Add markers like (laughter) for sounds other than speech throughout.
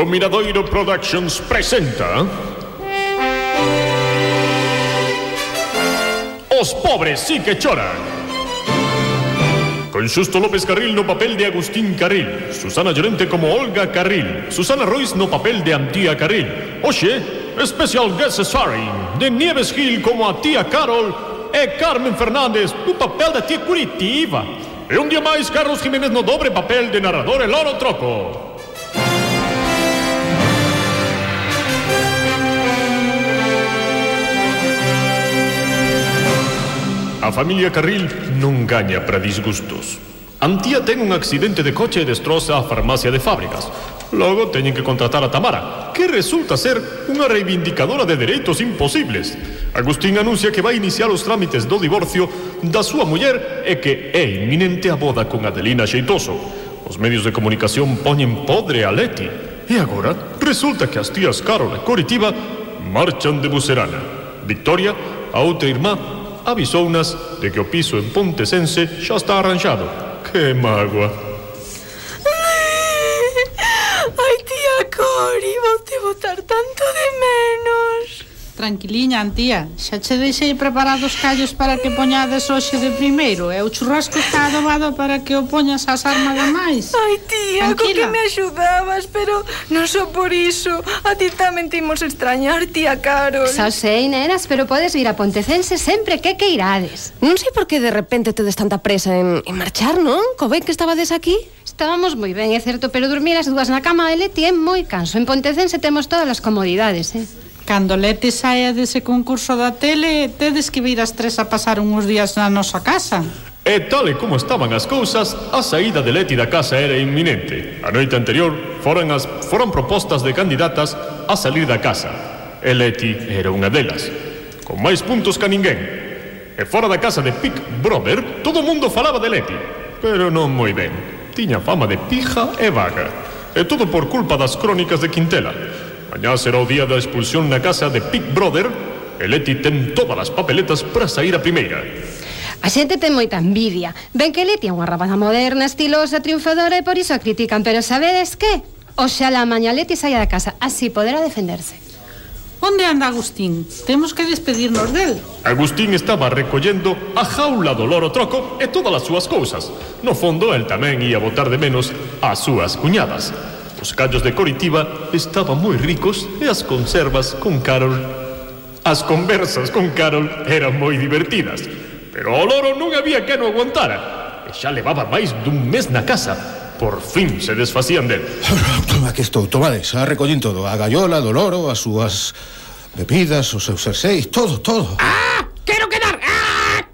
O Miradoiro Productions presenta Os pobres sí que choran. Con Xusto López Carril no papel de Agustín Carril Susana Llorente como Olga Carril Susana Ruiz no papel de Antía Carril. Oxe, especial guest starring De Nieves Gil como a tía Carol E Carmen Fernández no papel da tía Curitiba. E un día máis Carlos Jiménez no dobre papel de narrador El Oro Troco. A familia Carril non gaña para disgustos. Antía ten un accidente de coche e destroza a farmacia de fábricas. Logo teñen que contratar a Tamara, que resulta ser unha reivindicadora de dereitos imposibles. Agustín anuncia que vai iniciar os trámites do divorcio da súa muller e que é inminente a boda con Adelina Xeitoso. Os medios de comunicación poñen podre a Leti. E agora resulta que as tías Carol e Coritiba marchan de Bucerana. Victoria, a outra irmá, avisounas de que o piso en Pontesense xa está arranxado. Que mágoa. Ai, tía Cori, vou te botar tanto de menos. Tranquiliña, antía. Xa che deixei preparados callos para que poñades hoxe de primeiro e o churrasco está adobado para que o poñas ás armas máis. Ai, tía, Tranquila. co que me axudabas, pero non só por iso. A ti tamén te imos extrañar, tía Carol. Xa sei, nenas, pero podes vir a Pontecense sempre que queirades. Non sei por que de repente tedes tanta presa en, en marchar, non? Co ben que estabades aquí. Estábamos moi ben, é certo, pero dormir as dúas na cama de Leti é moi canso. En Pontecense temos todas as comodidades, eh? Cando Leti saia dese concurso da tele, tedes que vir as tres a pasar uns días na nosa casa. E tal e como estaban as cousas, a saída de Leti da casa era inminente. A noite anterior foran, as, foran propostas de candidatas a salir da casa. E Leti era unha delas, con máis puntos que ninguén. E fora da casa de Pic Brother, todo o mundo falaba de Leti, pero non moi ben. Tiña fama de pija e vaga. E todo por culpa das crónicas de Quintela Mañá será o día da expulsión na casa de Big Brother e Leti ten todas as papeletas para sair a primeira. A xente ten moita envidia. Ben que Leti é unha rapaza moderna, estilosa, triunfadora e por iso a critican. Pero sabedes que? Oxalá maña Leti saia da casa, así poderá defenderse. Onde anda Agustín? Temos que despedirnos del. Agustín estaba recollendo a jaula do loro troco e todas as súas cousas. No fondo, el tamén ia botar de menos as súas cuñadas. Os callos de Coritiba estaban moi ricos e as conservas con Carol. As conversas con Carol eran moi divertidas, pero o loro non había que non aguantara. E xa levaba máis dun mes na casa. Por fin se desfacían del. Toma (laughs) que estou, tomades, a ah, recollín todo. A gallola do loro, as súas bebidas, os seus serseis, todo, todo. ¡Ah!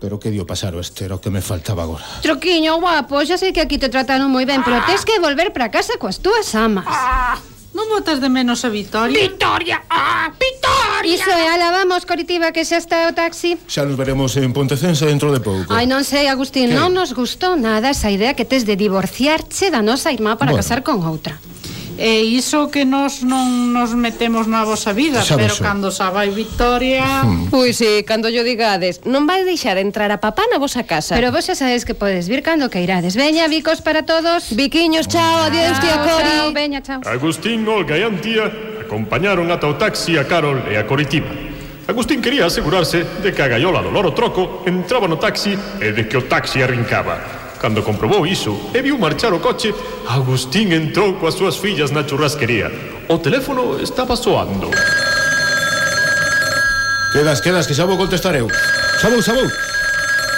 Pero que dio pasar o este era o que me faltaba agora. Troquiño, guapo, xa sei que aquí te trataron moi ben, pero tens que volver para casa coas túas amas. Ah, non botas de menos a Vitoria? Vitoria! Ah, Vitoria! Iso é, ala, vamos, Coritiba, que xa está o taxi. Xa nos veremos en Pontecense dentro de pouco. Ai, non sei, Agustín, que? non nos gustou nada esa idea que tes de divorciarche da nosa irmá para bueno. casar con outra. E iso que nós non nos metemos na vosa vida, xa pero so. cando xa vai Victoria... (laughs) Hmm. Pois sí, cando yo digades, non vai deixar entrar a papá na vosa casa. Pero vos xa sabedes que podes vir cando que irades. Veña, bicos para todos. Biquiños, chao, adiós, tía Cori. Chao, veña, chao. Agustín, Olga e Antía acompañaron ata o taxi a Carol e a Coritiba. Agustín quería asegurarse de que a gaiola do loro troco entraba no taxi e de que o taxi arrincaba. Cando comprobou iso e viu marchar o coche, Agustín entrou coas súas fillas na churrasquería. O teléfono estaba soando. Quedas, quedas, que xa vou contestar eu. Xa vou, xa vou.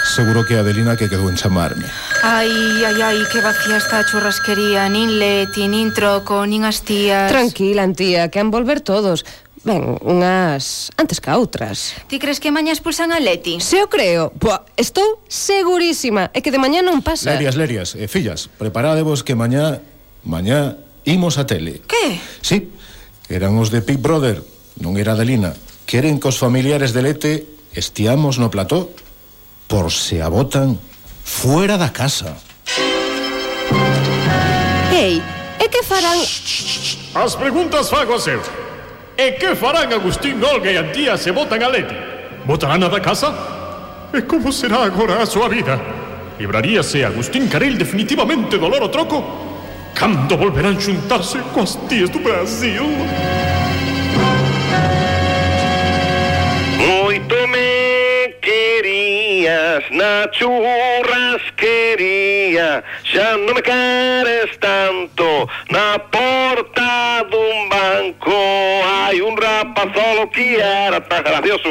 Seguro que a Adelina que quedou en chamarme. Ai, ai, ai, que vacía está a churrasquería Nin leti, nin troco, nin as tías Tranquila, tía, que han volver todos Ben, unhas antes que outras. Ti crees que mañá expulsan a Leti? Se o creo, Pua, estou segurísima. É que de mañá non pasa. Lerias, Lerias, e fillas, preparadevos que mañá, mañá imos a tele. Que? Sí, eran os de Big Brother, non era de Lina. Queren que os familiares de Lete estiamos no plató por se a botan fuera da casa. Ei, e que farán... As preguntas fago a seu. E que farán Agustín Olga e Antía se votan a Leti? Votarán a da casa? E como será agora a súa vida? Libraríase Agustín Carel definitivamente do loro troco? Cando volverán xuntarse coas tías do Brasil? Moito me querías na churrasquería Xa non me queres tanto na porta lado un banco. Hay un rapaz solo que era tan gracioso.